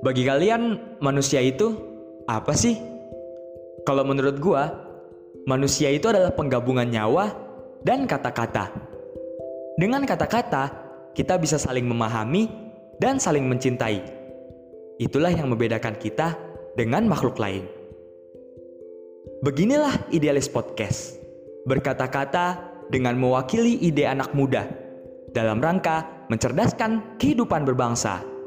Bagi kalian, manusia itu apa sih? Kalau menurut gua, manusia itu adalah penggabungan nyawa dan kata-kata. Dengan kata-kata, kita bisa saling memahami dan saling mencintai. Itulah yang membedakan kita dengan makhluk lain. Beginilah idealis podcast. Berkata-kata dengan mewakili ide anak muda dalam rangka mencerdaskan kehidupan berbangsa.